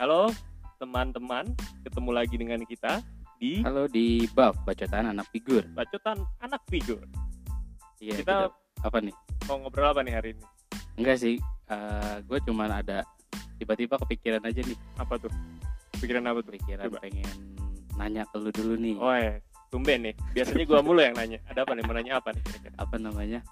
Halo teman-teman, ketemu lagi dengan kita di Halo di Bab Bacotan Anak Figur. Bacotan Anak Figur. Iya, Kita- apa nih? Mau ngobrol apa nih hari ini? Enggak sih, gue cuman ada tiba-tiba kepikiran aja nih, Apa tuh? Pikiran apa tuh? kepikiran Coba. pengen nanya ke lu dulu nih. Oh ya, tumben nih. Biasanya gua mulu yang nanya. Ada apa nih? Mau nanya apa nih kira-kira? Apa namanya?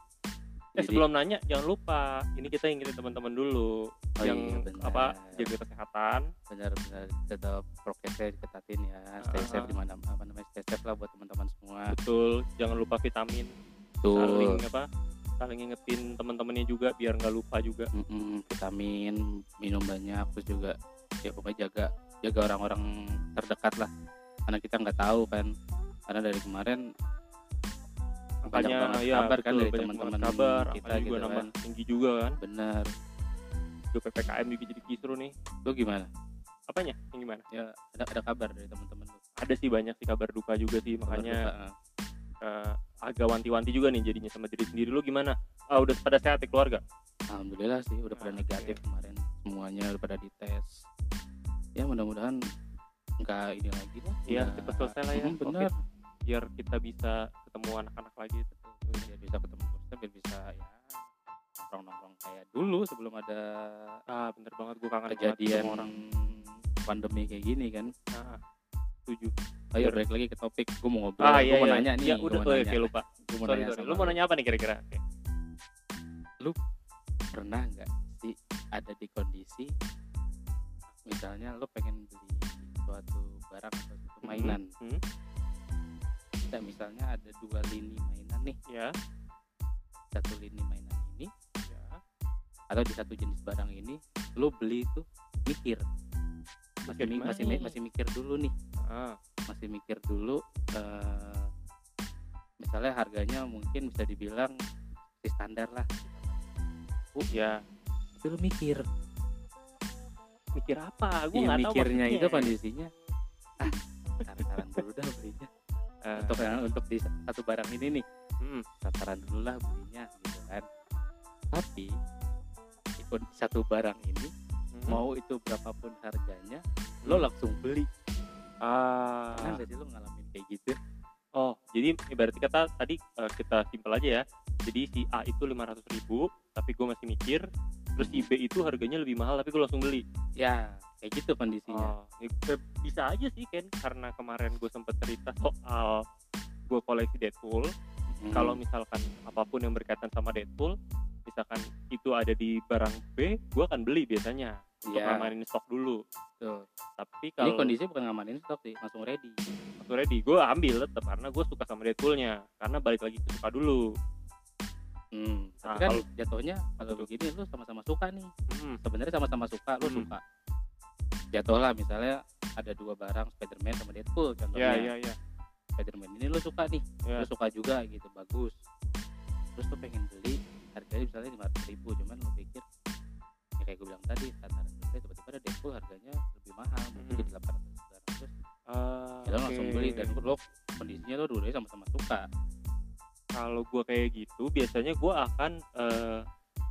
Eh, Jadi- sebelum nanya jangan lupa, ini kita ingetin teman-teman dulu Oh yang iya, apa jaga kesehatan. benar-benar tetap prokesnya diketatin ya, stay Ah. safe di mana apa namanya stay safe lah buat teman-teman semua. Betul, jangan lupa vitamin. Betul. Saling apa? Saling ingetin teman-temannya juga biar nggak lupa juga. Mm-mm, vitamin minum banyak terus juga ya pokoknya jaga jaga orang-orang terdekat lah karena kita nggak tahu kan karena dari kemarin Makanya ya kabar kan dari teman-teman kabar, kita juga gitu nambah kan. tinggi juga kan. bener Juga PPKM juga jadi kisru nih. lu gimana Apanya? Yang gimana? ya ada ada kabar dari teman-teman Ada sih banyak sih kabar duka juga sih, Kabar makanya duka, eh, agak wanti-wanti juga nih jadinya sama diri sendiri lu gimana? Ah udah pada sehat ya keluarga? alhamdulillah sih udah pada Ah, negatif kemarin semuanya udah pada dites ya mudah-mudahan nggak ini lagi lah Iya, cepet selesai lah ya, bener Biar kita bisa ketemu anak-anak lagi. biar bisa ketemu biar bisa ya nongkrong-nongkrong kayak dulu sebelum ada Ah bener banget gue kangen kejadian orang. pandemi kayak gini kan Ah, setuju. ayo balik lagi ke topik gue mau ngobrol Ah gue iya mau iya. nanya nih Ya udah, oh, oke lupa. Gua mau Sorry, nanya sorry. Lu mau nanya apa nih kira-kira? Oke. pernah nggak sih ada di kondisi misalnya lo pengen beli suatu barang atau suatu mainan Hmm, Nah, misalnya ada dua lini mainan nih. Ya, satu lini mainan ini ya. atau di satu jenis barang ini lo beli itu mikir. Masih Mikir mi- masih nih? masih mikir dulu nih. Ah, masih mikir dulu eh, misalnya harganya mungkin bisa dibilang di standar lah. Uh, ya. tapi lu mikir. Mikir apa? Gue Iya, nggak tahu mikirnya itu kondisinya. Ah saran dulu dah belinya Eh, untuk untuk di satu barang ini nih hmm, sasaran dulu lah belinya gitu kan tapi kon- satu barang ini hmm. mau itu berapapun harganya lo langsung beli Ah, nggak sih lo ngalamin kayak gitu oh, jadi ibaratnya kata tadi eh, kita simpel aja ya. Jadi si A itu 500 ribu, tapi gue masih mikir. Terus si B itu harganya lebih mahal, tapi gue langsung beli. ya kayak gitu kondisinya Oh, ya, bisa aja sih Ken, karena kemarin gue sempet cerita soal gue koleksi Deadpool. Hmm. Kalau misalkan apa pun yang berkaitan sama Deadpool, misalkan itu ada di barang B, gue akan beli biasanya untuk Iya. ngamanin stok dulu. Tuh. Tapi ini kalau kondisi bukan ngamanin stok sih langsung ready waktu ready, gue ambil tetap karena gue suka sama Deadpoolnya. Karena balik lagi ke suka dulu. Hmm, Nah, tapi kan kalau- jatuhnya kalau begini lu sama-sama suka nih. Hmm, Sebenarnya sama-sama suka, lu Hmm. suka. Jatuhlah misalnya ada dua barang Spider-Man sama Deadpool ya contohnya. ya ya. Spider-Man ini lu suka nih, Ya. lu suka juga gitu, bagus. Terus lu pengen beli harganya misalnya lima ribu, cuman lu pikir ya kayak gue bilang tadi harga tiba-tiba ada Deadpool harganya lebih mahal, mungkin Hmm. jadi 800 900 Ah, ya lo langsung oke. beli dan lo kondisinya lo dua-duanya sama-sama suka. kalau gue kayak gitu biasanya gue akan eh,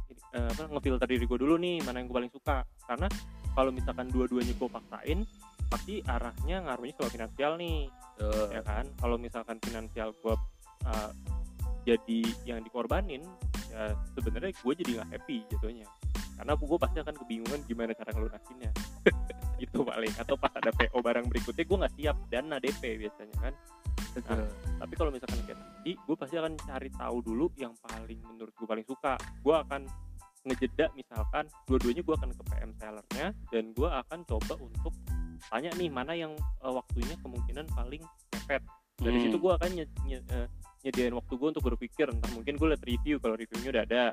ini, eh, apa ngefilter diri gue dulu nih mana yang gue paling suka karena kalau misalkan dua-duanya gue paksain pasti arahnya ngaruhnya ke finansial nih. Tuh. ya kan? Kalau misalkan finansial gue eh, jadi yang dikorbanin ya sebenarnya gue jadi nggak happy jatuhnya. Karena gue pasti akan kebingungan gimana cara ngelunasinnya. Itu paling atau pas ada PO barang berikutnya gue nggak siap. Dana DP biasanya kan. Betul. tapi kalau misalkan kayak tadi gue pasti akan cari tahu dulu yang paling menurut gue paling suka. Gue akan ngejeda misalkan dua-duanya gue akan ke PM sellernya dan gue akan coba untuk tanya nih mana yang eh, waktunya kemungkinan paling mepet. Dari Hmm. situ gue akan nye- nye- eh, nyediain waktu gue untuk berpikir entah mungkin gue liat review kalau reviewnya udah ada.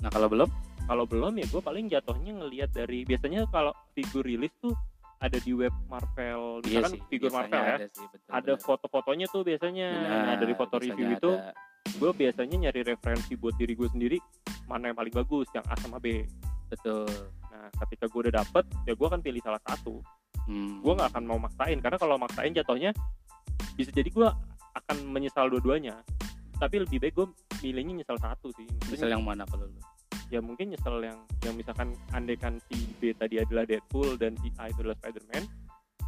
Nah kalau belum, kalau belum ya gue paling jatuhnya ngelihat dari biasanya kalau figur rilis tuh ada di web Marvel iya misalkan sih, figur Marvel ya ada, sih, betul, ada foto-fotonya tuh biasanya. Nah dari foto review itu ada. Gue biasanya nyari referensi buat diri gue sendiri mana yang paling bagus yang A sama B betul. nah ketika gue udah dapet ya gue akan pilih salah satu Hmm. gue nggak akan mau maksain karena kalau maksain jatuhnya bisa jadi gue akan menyesal dua-duanya tapi lebih baik gue milihnya nyesal satu sih Maksudnya, yang mana kalau lu? ya mungkin nyesel yang yang misalkan andekan si B tadi adalah Deadpool dan si A itu adalah Spider-Man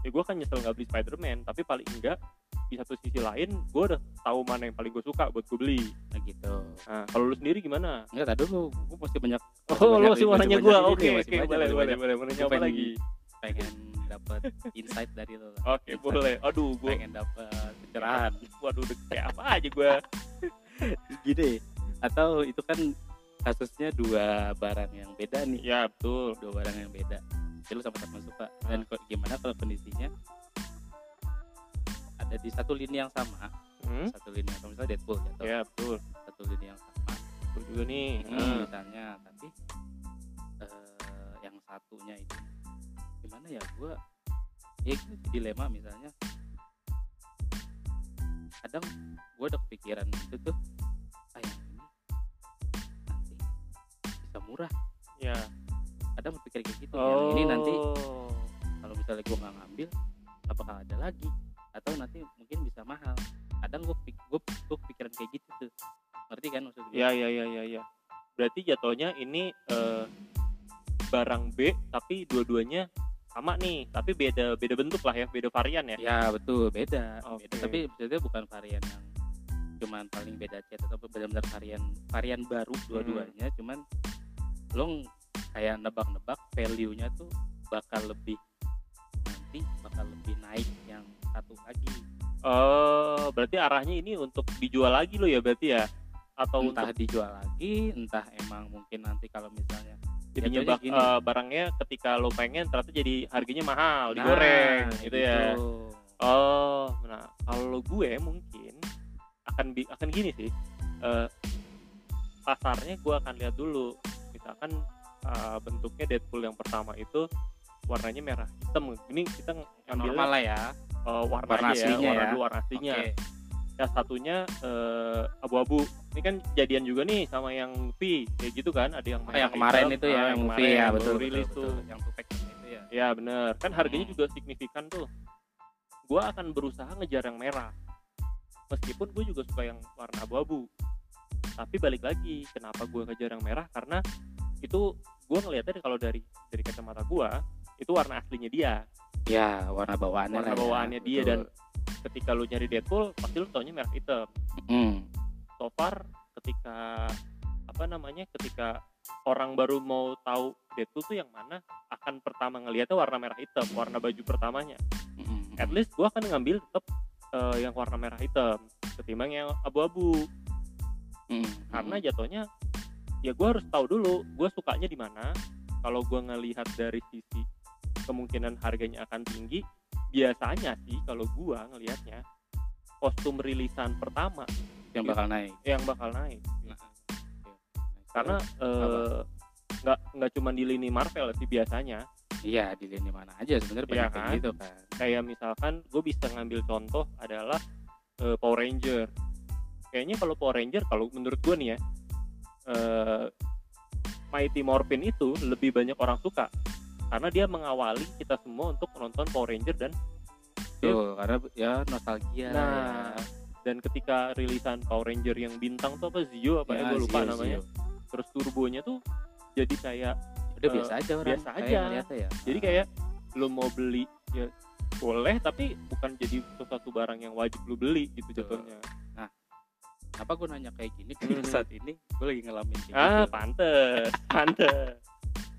ya gue akan nyesel nggak beli Spider-Man tapi paling enggak di satu sisi lain gue udah tahu mana yang paling gue suka buat gue beli. Nah gitu. Nah kalau lu sendiri gimana? Enggak tadi dulu gue masih banyak oh lu masih mau nanya gue oke nih, oke banyak, boleh boleh boleh mau nanya apa lagi. pengen dapat insight dari lo oke boleh. Aduh gue pengen dapat pencerahan. Waduh kayak apa aja gue gini atau itu kan kasusnya dua barang yang beda nih. Ya betul. Dua barang yang beda. Jadi lu sama-sama suka. Dan gimana kalau kondisinya di satu lini yang sama. Hmm? satu lini sama misalnya Deadpool ya betul. satu lini yang sama. Betul juga nih Hmm, misalnya tapi eh, yang satunya itu gimana ya gua ya itu dilema misalnya. Kadang gua ada kepikiran itu tuh ah yang ini nanti bisa murah. Ya kadang berpikir kayak gitu yang ini nanti Oh. kalau misalnya gua nggak ngambil bakal ada lagi atau nanti mungkin bisa mahal. Kadang gua pik gua, gua kepikiran kayak gitu tuh. Ngerti kan maksud gue ya ya ya ya ya berarti jatuhnya ini eh, barang B tapi dua-duanya sama nih tapi beda beda bentuk lah ya beda varian ya? Ya betul. Beda. Oke. Beda, tapi maksudnya bukan varian yang cuman paling beda cat atau benar-benar varian varian baru Hmm. dua-duanya. Cuman lo kayak nebak-nebak value-nya tuh bakal lebih nanti bakal lebih naik yang satu lagi Oh, berarti arahnya ini untuk dijual lagi lo ya berarti ya? Atau entah untuk dijual lagi entah emang mungkin nanti kalau misalnya bak- gini. eh, barangnya ketika lo pengen ternyata jadi harganya mahal, Nah, digoreng gitu ya. gitu. Oh, nah kalau gue mungkin akan bi- akan gini sih. Eh, pasarnya gue akan lihat dulu. Misalkan eh, bentuknya Deadpool yang pertama itu warnanya merah hitam. Ini kita ngambil normal lah ya warna, warna aja ya, aslinya warna ya. dulu warna aslinya. Oke. yang satunya eh, abu-abu ini kan jadian juga nih sama yang V kayak gitu kan ada yang Oh, yang kemarin hitam, itu ya ah, yang kemarin ya betul betul, betul. tuh yang pack itu ya ya bener kan harganya Hmm. juga signifikan tuh gua akan berusaha ngejar yang merah meskipun gue juga suka yang warna abu-abu tapi balik lagi kenapa gue ngejar yang merah karena itu gue ngelihatnya kalau dari dari kacamata gua itu warna aslinya dia ya warna bawaannya warna ya, bawaannya dia betul. dan ketika lu nyari Deadpool pasti lu taunya merah hitam Hmm. so far ketika apa namanya ketika orang baru mau tahu Deadpool tuh yang mana akan pertama ngelihatnya warna merah hitam warna baju pertamanya Mm-mm. at least gua akan ngambil tetap eh, yang warna merah hitam ketimbang yang abu-abu Mm-mm. karena jatuhnya ya gua harus tahu dulu gua sukanya di mana kalau gua ngelihat dari sisi kemungkinan harganya akan tinggi biasanya sih kalau gua ngelihatnya kostum rilisan pertama yang bakal naik. yang bakal naik. Nah, karena eh, nggak nggak cuma di lini Marvel sih biasanya. Iya di lini mana aja sebenarnya banyak kayak kan? gitu kan? kayak misalkan gue bisa ngambil contoh adalah eh, Power Ranger. Kayaknya kalau Power Ranger kalau menurut gue nih ya eh, Mighty Morphin itu lebih banyak orang suka karena dia mengawali kita semua untuk menonton Power Ranger dan tuh karena ya nostalgia nah dan ketika rilisan Power Ranger yang bintang tuh apa Zio apa ya, gue lupa Zio, namanya. Zio. terus turbonya tuh jadi kayak udah Eh, biasa aja orang biasa aja. ya. Jadi kayak lu mau beli ya boleh tapi bukan jadi sesuatu barang yang wajib lu beli gitu jatuhnya. Kenapa gue nanya kayak gini Hmm. karena saat ini gue lagi ngalamin kayak ah gitu? pantes pantes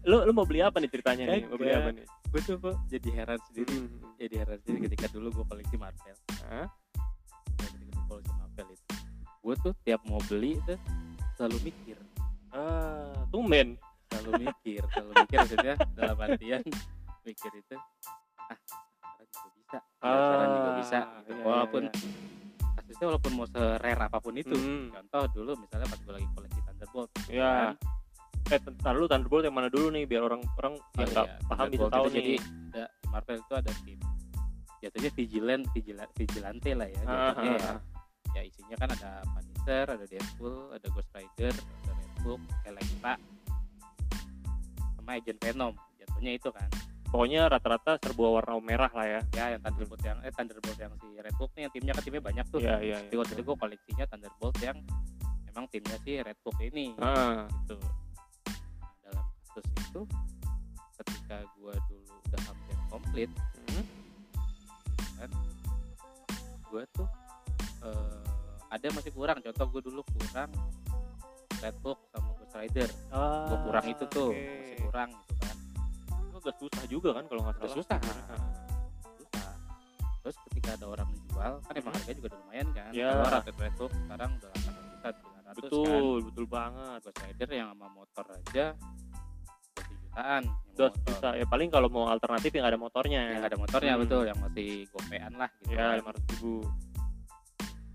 lu lu mau beli apa nih ceritanya nih? Mau beli apa nih? Gue tuh kok jadi heran sendiri. Hmm. jadi heran sendiri ketika dulu gue koleksi Marvel. Hah? Ketika gue koleksi Marvel itu. Gue tuh tiap mau beli itu selalu mikir. Ah tumben. Selalu mikir selalu mikir maksudnya. Dalam artian mikir itu ah sekarang juga bisa. Ya, sekarang juga bisa. Gitu. iya, walaupun iya, iya. kasusnya walaupun mau se-rare apa pun itu. Hmm. contoh dulu misalnya pas gue lagi koleksi Thunderbolt ya kan. Eh tar lu Thunderbolt yang mana dulu nih biar orang orang Oh, yang nggak iya, paham bisa Thunderbolt tahu nih. jadi ada Marvel itu ada tim jatuhnya vigilant vigilant vigilante lah ya Ah, jatuhnya ah, ya. ah. ya isinya kan ada Punisher ada Deadpool ada Ghost Rider ada Red Hook Elektra sama Agent Venom jatuhnya itu kan. Pokoknya rata-rata serba warna merah lah ya. Ya yang Thunderbolt yang eh Thunderbolt yang si Red Hook nih yang timnya kan timnya banyak tuh. Iya iya jadi waktu itu gue koleksinya Thunderbolt yang emang timnya si Red Hook ini. Ah, gitu Asus itu ketika gua dulu udah hampir komplit Hmm. kan gua tuh eh, ada masih kurang contoh gua dulu kurang Redbook sama Ghost Rider Ah, gua kurang itu tuh masih kurang gitu kan Itu agak susah juga kan kalau nggak salah. susah. Ah. susah terus ketika ada orang menjual kan emang Hmm. harganya juga udah lumayan kan Ya. kalau Red Redbook sekarang udah 800 juta 900 kan Betul, betul banget. Ghost Rider yang sama motor aja jutaan motor. susah. Ya paling kalau mau alternatif yang ada motornya. yang ada motornya Hmm. betul yang masih gopean lah gitu Ya, kan. lima ratus ribu.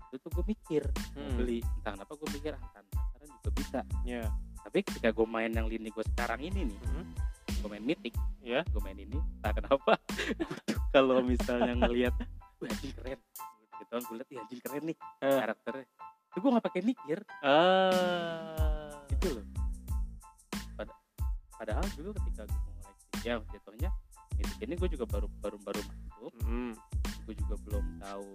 itu tuh gue mikir mau Hmm. beli entah kenapa gue mikir ah sekarang juga bisa Ya. tapi ketika gue main yang lini gue sekarang ini nih Hmm. gue main mythic Ya. gue main ini entah kenapa kalau misalnya ngelihat anjing keren gitu kan gue lihat "Ih, anjing keren nih Eh. karakternya itu gue nggak pakai mikir Ah. gitu dulu ketika gue mau koleksi ya jatuhnya mythic ini gue juga baru baru baru masuk Hmm. gue juga belum tahu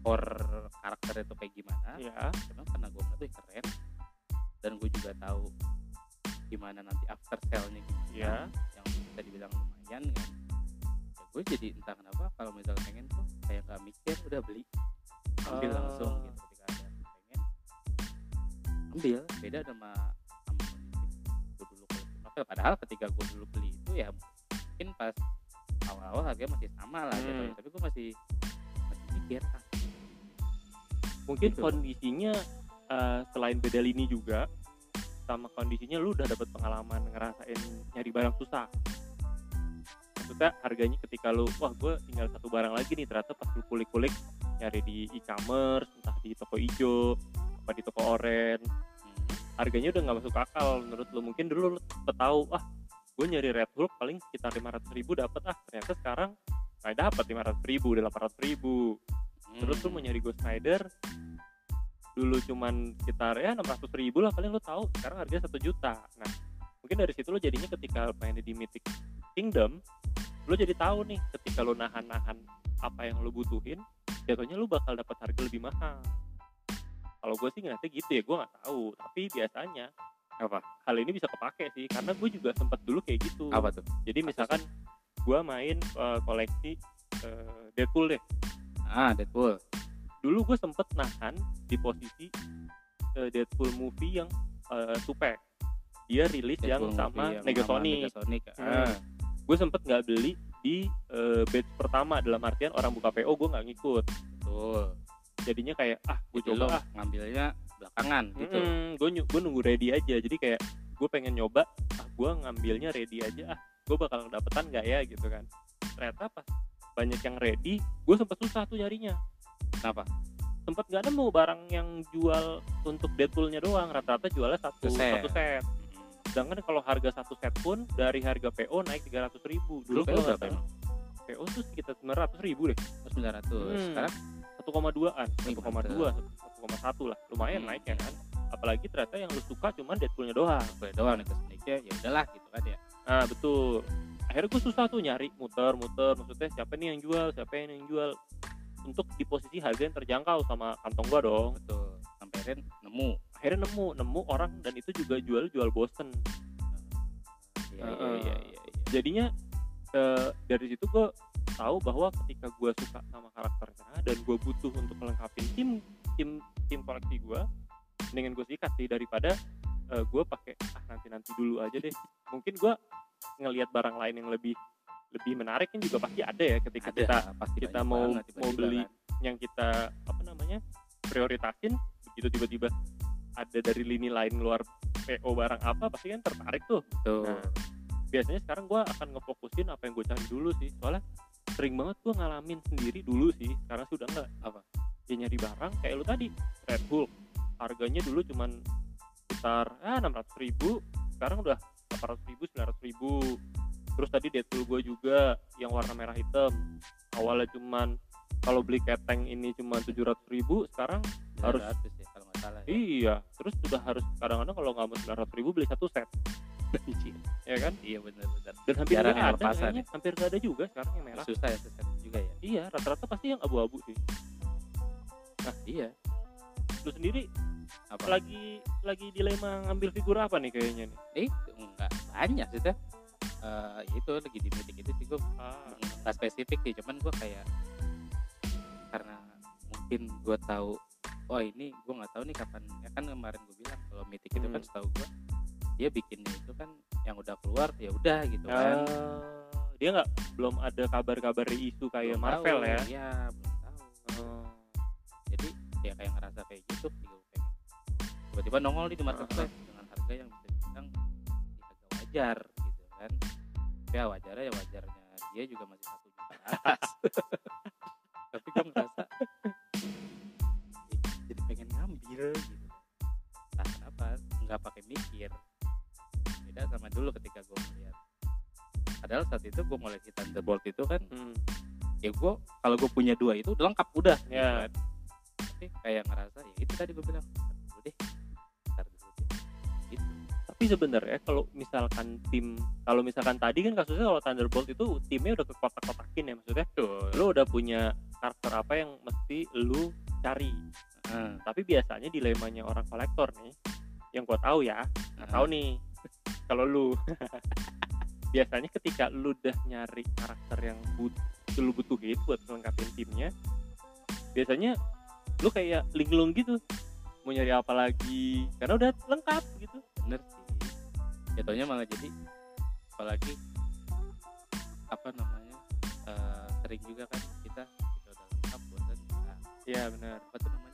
core karakter itu kayak gimana Ya. cuma karena gue ngeliat "Wih, keren dan gue juga tahu gimana nanti after sale-nya gimana Ya. yang bisa dibilang lumayan kan ya gue jadi entah kenapa kalau misalnya pengen tuh kayak gak mikir udah beli ambil Ah. langsung gitu ketika ada pengen ambil beda sama novel padahal ketika gue dulu beli itu ya mungkin pas awal-awal harganya masih sama lah Hmm. jatuhnya. tapi gue masih masih mikir ah Mungkin Gitu. kondisinya eh, selain beda lini juga sama kondisinya lu udah dapet pengalaman ngerasain nyari barang susah. Maksudnya harganya ketika lu wah gue tinggal satu barang lagi nih ternyata pas lu kulik-kulik nyari di e-commerce entah di toko hijau apa di toko orange harganya udah nggak masuk akal menurut lu. Mungkin dulu lu tahu ah gue nyari Red Hulk paling sekitar 500 ribu dapat ah ternyata sekarang nggak dapat 500 ribu udah 800 ribu. Terus lu hmm. mau nyari Ghost Rider dulu cuman sekitar ya 600 ribu lah paling lu tahu sekarang harganya satu juta. Nah mungkin dari situ lu jadinya ketika main di Mythic Kingdom lu jadi tahu nih ketika lu nahan-nahan apa yang lu butuhin jatuhnya lu bakal dapat harga lebih mahal kalau gue sih ngeliatnya gitu ya gue nggak tahu. Tapi biasanya apa? hal ini bisa kepake sih karena gue juga sempat dulu kayak gitu. Apa tuh? Jadi misalkan gue main eh, koleksi eh, Deadpool deh. Ah Deadpool. Dulu gue sempet nahan di posisi eh, Deadpool movie yang eh, tupac dia rilis yang sama yang Negasonic Negasonic. Hmm. Ah, gue sempet nggak beli di eh, batch pertama. Dalam artian orang buka PO gue nggak ngikut. Betul jadinya kayak ah gue coba ah. ngambilnya belakangan gitu. Gue gue nunggu ready aja. Jadi kayak gue pengen nyoba ah gue ngambilnya ready aja. Ah gue bakal dapetan nggak ya? Gitu kan. Ternyata pas banyak yang ready gue sempet susah tuh nyarinya. Kenapa? Sempet nggak nemu barang yang jual untuk Deadpoolnya doang. Rata-rata jualnya satu Satu set. satu set. Sedangkan kalau harga satu set pun dari harga PO naik 300 ribu. Dulu kalau PO berapa PO tuh sekitar 900 ribu deh. Sembilan ratus. Hmm. sekarang 1,2an Wih, 1,2 1,1 lah lumayan Hmm. naik ya kan apalagi ternyata yang lu suka cuman Deadpoolnya doang boleh doang Negasonicnya ya udahlah gitu kan ya Nah betul. Akhirnya gue susah tuh nyari muter-muter. Maksudnya siapa nih yang jual, siapa yang yang jual. Untuk di posisi harga yang terjangkau sama kantong gua dong. betul sampai akhirnya nemu Akhirnya nemu, nemu orang dan itu juga jual-jual bosen. iya iya Heeh. iya iya iya. Jadinya eh, dari situ gue tahu bahwa ketika gue suka sama karakternya dan gue butuh untuk melengkapi tim tim tim koleksi gue, mendingan gue sikat sih daripada gue pakai ah nanti nanti dulu aja deh. Mungkin gue ngelihat barang lain yang lebih lebih menarik kan juga pasti ada ya ketika ada kita pasti kita mau banget mau beli kan. yang kita apa namanya prioritasin begitu tiba-tiba ada dari lini lain keluar PO barang apa pasti kan tertarik tuh Betul. Nah, biasanya sekarang gue akan ngefokusin apa yang gue cari dulu sih soalnya sering banget gue ngalamin sendiri dulu sih sekarang sudah nggak Apa? ya nyari barang kayak lu tadi Red Bull. Harganya dulu cuman sekitar ah, 600 ribu sekarang udah 800 ribu 900 ribu. Terus tadi Deadpool gue juga yang warna merah hitam. Awalnya cuman kalau beli keteng ini cuma 700 ribu sekarang harus- 900 ya salah ya. iya terus sudah harus kadang-kadang kalau nggak mau 900 ribu beli satu set. Anjir. ya kan? Iya benar-benar dan hampir nggak yang ada lepasan kayaknya. hampir nggak ada juga sekarang yang merah. Susah ya susah juga ya. Iya rata-rata pasti yang abu-abu sih. Iya. Lu sendiri apa? lagi lagi dilema ngambil figur apa nih kayaknya nih? Eh, enggak banyak sih teh. Eh, itu lagi di meeting itu sih gue ah, nggak spesifik sih cuman gue kayak karena mungkin gue tahu oh ini gue nggak tahu nih kapan ya kan kemarin gue bilang kalau meeting itu kan Hmm. setahu gue dia bikinnya itu kan yang udah keluar ya udah gitu kan ah, dia nggak belum ada kabar-kabar isu kayak Belum Marvel tahu. ya iya belum tahu Oh, jadi ya kayak ngerasa kayak gitu pengen tiba-tiba nongol nih di marketplace Uh-huh. dengan harga yang bisa dibilang ya agak wajar gitu kan ya wajarnya ya wajarnya dia juga masih satu juta tapi gue ngerasa gitu. Entah kenapa nggak pakai mikir. Beda sama dulu ketika gue melihat padahal saat itu gue mulai si Thunderbolt itu kan hmm. ya gue kalau gue punya dua itu udah lengkap udah gitu Ya. kan. tapi kayak ngerasa ya itu tadi gue bilang "Ntar dulu deh ntar dulu deh itu tapi sebenarnya kalau misalkan tim kalau misalkan tadi kan kasusnya kalau Thunderbolt itu timnya udah ke kotak-kotakin ya maksudnya. Tuh lu udah punya karakter apa yang mesti lu cari tapi biasanya dilemanya orang kolektor nih yang gua tahu ya nggak tahu nih kalau lu. Biasanya ketika lu udah nyari karakter yang but lu butuhin buat melengkapin timnya biasanya lu kayak linglung gitu mau nyari apa lagi karena udah lengkap gitu. Bener sih. Jatuhnya malah jadi apalagi apa namanya eh, sering juga kan kita kita udah lengkap bosan kita iya benar apa tuh namanya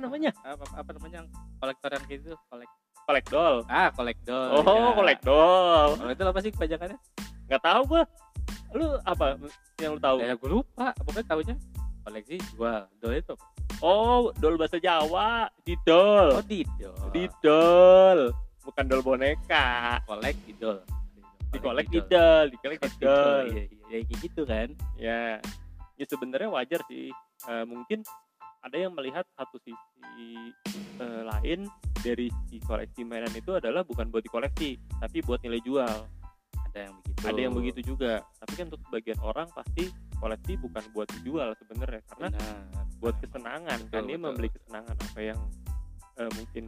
namanya? Apa, apa namanya? Yang kolektor yang gitu kolek kolek doll ah kolektor oh ya. kolek doll kalau itu apa sih kebanyakannya? Nggak tahu gua. Lu apa yang lu tahu? Ya gue lupa. Pokoknya tahunya koleksi jual dol itu. Apa? oh doll bahasa Jawa didol. Oh didol. Didol. Bukan doll boneka. Kolek didol. Dikolek didol. dikolek didol iya, iya, iya, kayak gitu kan. Ya ya sebenarnya wajar sih. Eh, mungkin ada yang melihat satu sisi eh, lain dari si koleksi mainan itu adalah bukan buat dikoleksi tapi buat nilai jual. Ada yang begitu. Ada yang begitu juga. Tapi kan untuk sebagian orang pasti koleksi bukan buat dijual sebenarnya karena Benar. buat kesenangan. Betul, kan dia betul. membeli kesenangan apa yang eh, mungkin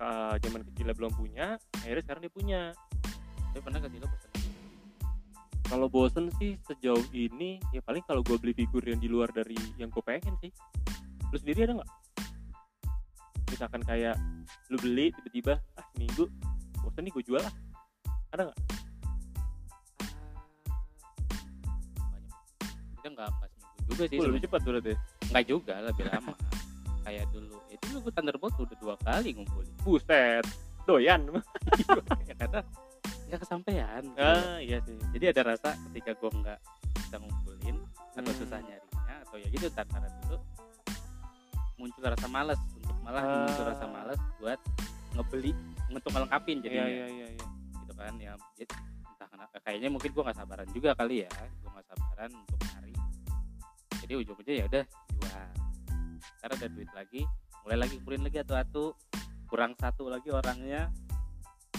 eh, zaman kecilnya belum punya akhirnya sekarang dia punya. Tapi pernah lo bosan kalau bosen sih sejauh ini ya paling kalau gue beli figur yang di luar dari yang gue pengen sih lu sendiri ada nggak? Misalkan kayak lu beli tiba-tiba ah seminggu bosen nih gue jual lah. Ada nggak? Kita nggak nggak seminggu juga sih Oh, lebih cepat berarti nggak juga lebih lama. Kayak dulu itu dulu gue Thunderbolt udah dua kali ngumpulin. Buset doyan. Ya karena nggak kesampaian ah iya sih. Jadi ada rasa ketika gue nggak bisa ngumpulin atau Hmm. susah nyarinya atau ya gitu karena dulu muncul rasa malas untuk malah Ah. muncul rasa malas buat ngebeli untuk ngelengkapin iya jadinya iya iya iya. Gitu kan ya jadi entah kenapa. Kayaknya mungkin gue nggak sabaran juga kali ya gue nggak sabaran untuk nyari. Jadi ujung-ujungnya ya udah jual. Karena ada duit lagi mulai lagi kumpulin lagi atu-atu. Kurang satu lagi orangnya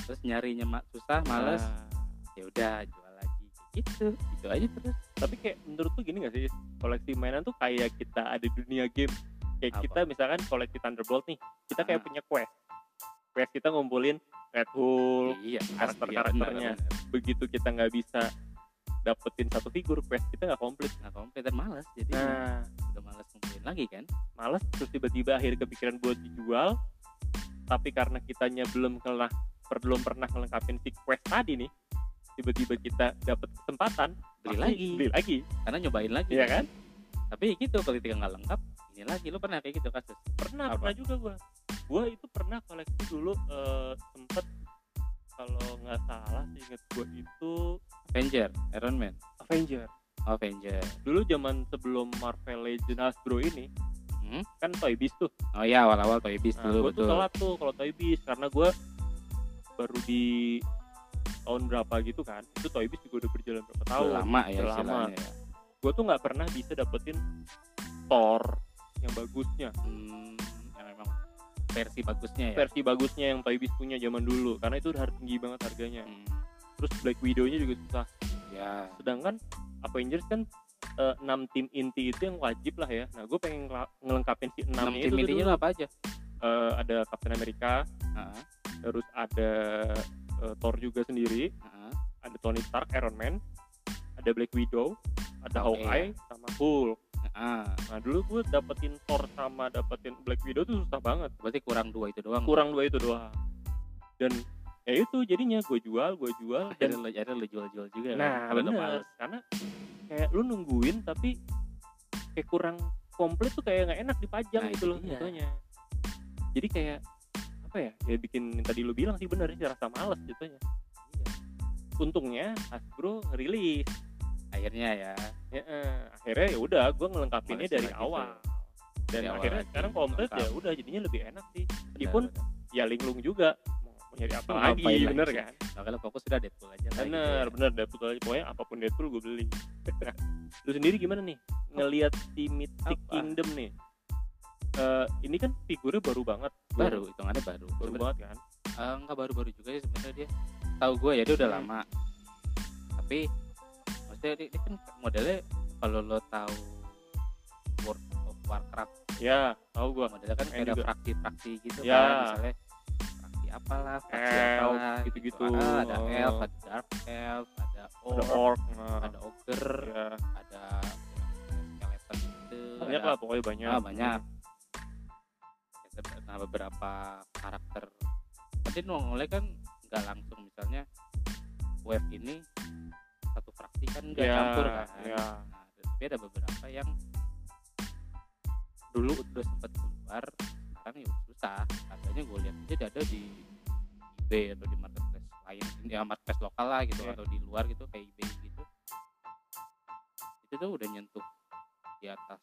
terus nyarinya ma- susah males. Ah. ya udah jual lagi. Gitu gitu aja terus. Tapi kayak menurut tuh gini gak sih koleksi mainan tuh kayak kita ada dunia game kayak Apa? kita misalkan koleksi Thunderbolt nih kita kayak Ah. punya quest quest kita ngumpulin Red Hulk iya pasti, karakter-karakternya. ya, benar, benar. begitu kita nggak bisa dapetin satu figur quest kita nggak komplit nggak komplit dan malas jadi nah udah malas ngumpulin lagi kan males terus tiba-tiba akhirnya kepikiran buat dijual tapi karena kitanya belum pernah belum pernah ngelengkapin si quest tadi nih tiba-tiba kita dapet kesempatan Beli lagi. beli lagi karena nyobain lagi iya kan tapi gitu kalau ketika nggak lengkap ini lagi lu pernah kayak gitu kasus pernah Apa? pernah juga gua gua itu pernah koleksi dulu eh, sempet kalau nggak salah inget gua itu Avenger Iron Man Avenger Avenger dulu zaman sebelum Marvel Legends Hasbro ini Hmm? kan Toy Biz tuh oh iya awal-awal Toy Biz nah, dulu gua tuh betul telat tuh kalau Toy Biz karena gua baru di tahun berapa gitu kan itu Toy Biz juga udah berjalan berapa tahun lama ya lama. ya. gue tuh nggak pernah bisa dapetin Thor yang bagusnya. Hmm, yang memang versi bagusnya ya? Versi bagusnya yang Toy Biz punya zaman dulu. Karena itu harga tinggi banget harganya. Hmm, terus Black Widow-nya juga susah. Ya. Sedangkan Avengers kan eh, enam tim inti itu yang wajib lah ya. Nah gue pengen ngelengkapin si enam enamnya tim itu tuh intinya apa aja? Eh, ada Captain America Heeh, terus ada eh, Thor juga sendiri. Heeh. ada Tony Stark Iron Man. Ada Black Widow ada Oh, Hawkeye sama Hulk Heeh. nah dulu gue dapetin Thor sama dapetin Black Widow tuh susah banget berarti kurang dua itu doang kurang dua itu doang dan ya itu jadinya gue jual gue jual akhirnya dan lu, akhirnya lu jual-jual juga kan? nah bener males. karena kayak lu nungguin tapi kayak kurang komplit tuh kayak nggak enak dipajang Nah, gitu itu loh dia. jatuhnya jadi kayak apa ya ya bikin yang tadi lu bilang sih bener sih rasa males jatuhnya Iya. untungnya Hasbro rilis akhirnya ya. Ya, eh, akhirnya ya udah gue ngelengkapinnya Males dari lagi awal. Dan Dari akhirnya sekarang komplit ya udah jadinya lebih enak sih. Meskipun ya linglung juga mau nyari apa lagi ngapain bener lagi? kan? Makanya fokus sudah Deadpool aja gitu bener ya. bener Deadpool aja. Pokoknya apa pun Deadpool gue beli. Lu sendiri gimana nih? Ngelihat si Mythic Apa? Kingdom nih? Eh, ini kan figurnya baru banget. Baru hitungannya baru. Baru Sebenarnya- banget kan? Eh, enggak baru-baru juga sih sebenarnya dia. Tahu gue ya dia udah Hmm. lama. Tapi maksudnya dia kan modelnya kalau lo tahu World of Warcraft ya tahu gue modelnya kan ada fraksi-fraksi gitu Ya. kan misalnya fraksi apalah fraksi Elf, apalah gitu-gitu. Ah, ada Oh. elf ada dark elf ada orc ada orc nah, ada ogre ya. ada yang skeleton gitu banyak ada- lah pokoknya banyak Ah, banyak. nah beberapa karakter tadi nongolnya kan nggak langsung misalnya wave ini satu fraksi kan nggak Ya, campur kan. ya. nah, tapi ada beberapa yang dulu udah sempet keluar sekarang ya susah. Harganya gue lihat aja ada di eBay atau di marketplace lain ya marketplace lokal lah gitu Ya. atau di luar gitu kayak eBay gitu. Itu tuh udah nyentuh di atas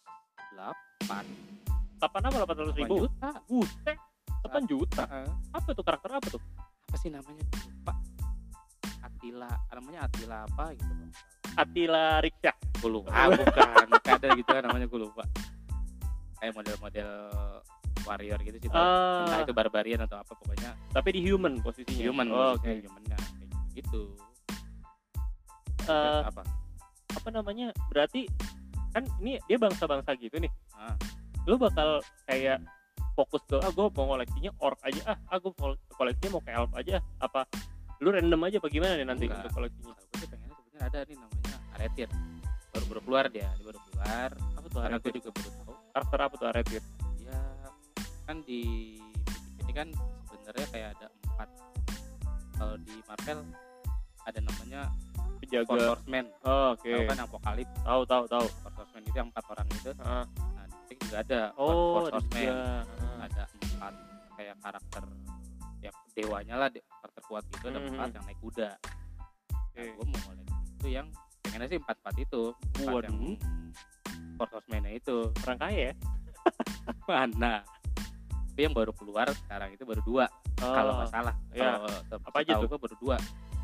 8 Delapan apa? Delapan ratus ribu? Juta. Buset. Delapan juta? Heeh. apa tuh? Karakter apa tuh? Apa sih namanya? Lupa Atila namanya Atila apa gitu. Attila Riksha gue lupa. Ah, bukan. Ada gitu kan namanya gue lupa. Kayak model-model warrior gitu sih Ah. entah itu barbarian atau apa pokoknya. Tapi di human posisinya. Human oh, oke. maksudnya humannya kayak gitu. Eh, apa? apa namanya? Berarti kan ini dia bangsa-bangsa gitu nih. Ah. lu bakal kayak fokus ke ah gue mau koleksinya orc aja. Ah ah gue koleksinya mau ke elf aja. Apa lu random aja apa gimana nih nanti? Enggak. untuk koleksinya kalau gue sih pengennya sebenarnya ada nih namanya Aretir. Baru baru keluar dia dia baru keluar. Apa tuh karena gue Aretir juga baru tahu. Karakter apa tuh Aretir? Ya kan di ini kan sebenarnya kayak ada empat. Kalau di Marvel ada namanya Four penjaga Horsemen oh, oke. Tahu kan Apokalips tahu tahu tahu. Four Horsemen itu yang empat orang itu. Ah. nah di sini juga ada oh Four Horsemen Ah. ada empat kayak karakter ya dewanya lah de- karakter kuat gitu ada Mhm. empat yang naik kuda nah, Oke. gue mau koleksi itu yang pengennya sih empat empat itu empat Waduh. yang Four Horsemen itu orang kaya ya mana tapi yang baru keluar sekarang itu baru dua Oh, kalau nggak salah ya. kalau Apa aja tuh? gue baru dua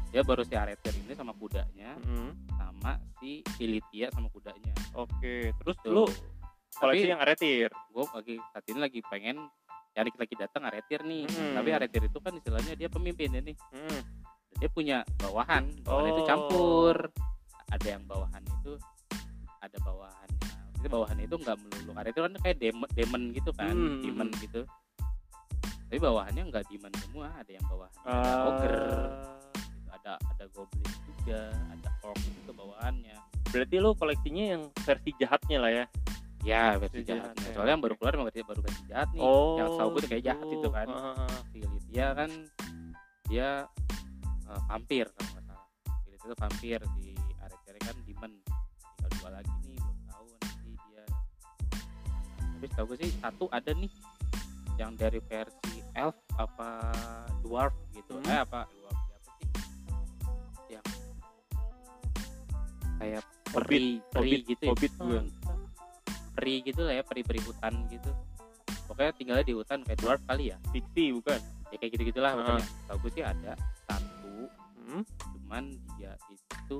dia baru si Aretir ini sama kudanya mm, sama si Ilitia sama kudanya oke terus Tuh. lu tapi koleksi yang Aretir gue lagi saat ini lagi pengen cari lagi datang Aretir nih Hmm. tapi Aretir itu kan istilahnya dia pemimpin ya nih Hmm. Dia punya bawahan bawahan itu Oh. campur ada yang bawahan itu ada bawahannya itu bawahannya itu nggak melulu Aretir kan kayak demon, demon gitu kan Hmm. demon gitu tapi bawahannya nggak demon semua ada yang bawahannya ada Ah, ogre gitu. ada ada goblin juga ada orc juga bawahannya berarti lu koleksinya yang versi jahatnya lah ya ya versi Versi jahatnya jahatnya, soalnya yang baru keluar emang versi baru versi jahat nih oh yang tahu gue tuh kayak jahat gitu. itu kan ah, ah. si Lydia kan dia eh, vampir kalau nggak salah si Lydia itu vampir si Aretire kan demon tinggal dua lagi nih belum tahu nanti dia tapi setahu gue sih satu ada nih yang dari versi elf apa dwarf gitu Hmm. eh apa dwarf apa sih yang kayak peri peri Hobbit, gitu ya Hobbit gue. Peri gitu lah ya peri-peri hutan gitu. Pokoknya tinggalnya di hutan kayak dwarf kali ya. Fiksi bukan? Ya kayak gitu gitulah Ah. pokoknya. Tahu gue sih ada satu hmm? cuman dia itu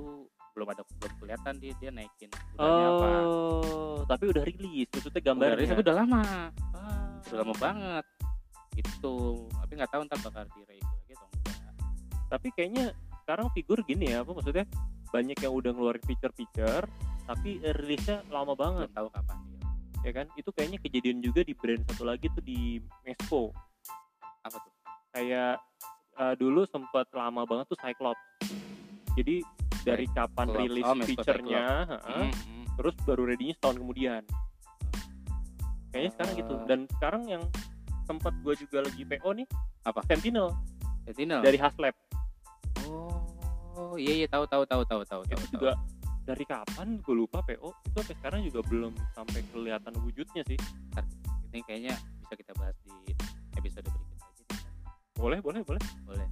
belum ada belum kelihatan dia dia naikin kudanya apa. Oh tapi udah rilis maksudnya Udah gambarnya. rilis, tapi udah lama. Ah. udah lama banget. Gitu tapi nggak tahu ntar bakal di lagi atau enggak. Tapi kayaknya sekarang figur gini ya apa maksudnya? Banyak yang udah ngeluarin feature-feature tapi rilisnya lama banget. Belum tahu kapan ya kan? Itu kayaknya kejadian juga di brand satu lagi tuh di Mesco apa tuh? Kayak eh, dulu sempat lama banget tuh Cyclops. Jadi dari kapan Cyclops. rilis Oh, feature-nya heeh, Hmm, terus baru ready-nya setahun kemudian. Kayaknya sekarang gitu. Ah. dan sekarang yang sempat gue juga lagi PO nih Apa? Sentinel. Sentinel? Dari Haslab. Oh iya iya tahu tahu tahu tahu tahu itu tahu tahu. Dari kapan? Gue lupa PO itu sampai sekarang juga belum sampai kelihatan wujudnya sih. Ini kayaknya bisa kita bahas di episode berikutnya aja boleh boleh boleh. Boleh.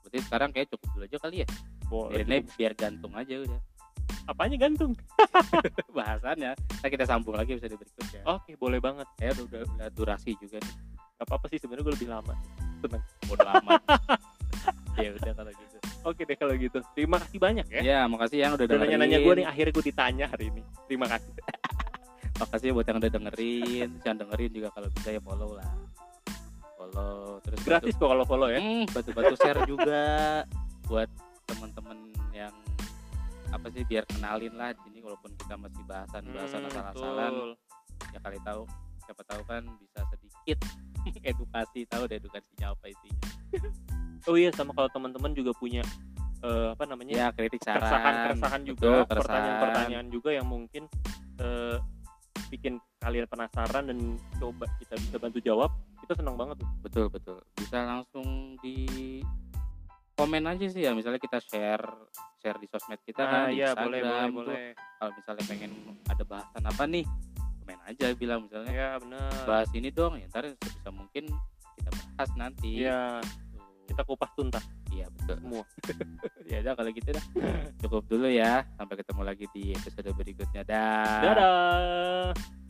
Berarti sekarang kayak cukup dulu aja kali ya? Boleh aja biar gantung aja udah. Apanya gantung? Bahasannya. Nah kita sambung lagi episode berikutnya. Oke boleh banget. Kayak udah, udah, udah durasi juga nih. Gak apa apa sih sebenarnya gue lebih lama. Seneng. Bodo amat. Ya udah kalau gitu oke deh kalau gitu. Terima kasih banyak ya. Ya makasih yang udah udah dengerin. nanya-nanya gue nih akhirnya gue ditanya hari ini. Terima kasih. Makasih buat yang udah dengerin. Yang dengerin juga kalau bisa ya follow lah. Follow terus gratis kok kalau follow ya. Hmm, bantu-bantu share juga buat teman-teman yang apa sih biar kenalin lah. Di sini walaupun kita masih bahasan bahasan Hmm, asal-asalan. ya kali tahu siapa tahu kan bisa sedikit edukasi tahu deh edukasinya apa isinya oh iya sama kalau teman-teman juga punya eh, apa namanya? Ya kritik saran. Keresahan-keresahan juga Betul, keresahan. pertanyaan-pertanyaan juga yang mungkin eh, bikin kalian penasaran dan coba kita bisa bantu jawab kita senang banget tuh. Betul betul. Bisa langsung di komen aja sih ya misalnya kita share share di sosmed kita nah kan di iya boleh boleh boleh. Kalau misalnya pengen ada bahasan apa nih komen aja bilang misalnya. Ya benar bahas ini dong ya ntar sebisa mungkin kita bahas nanti. Ya. Kita kupas tuntas iya betul. Semua. Ya udah kalau gitu dah. Cukup dulu ya. Sampai ketemu lagi di episode berikutnya. Dah. Dadah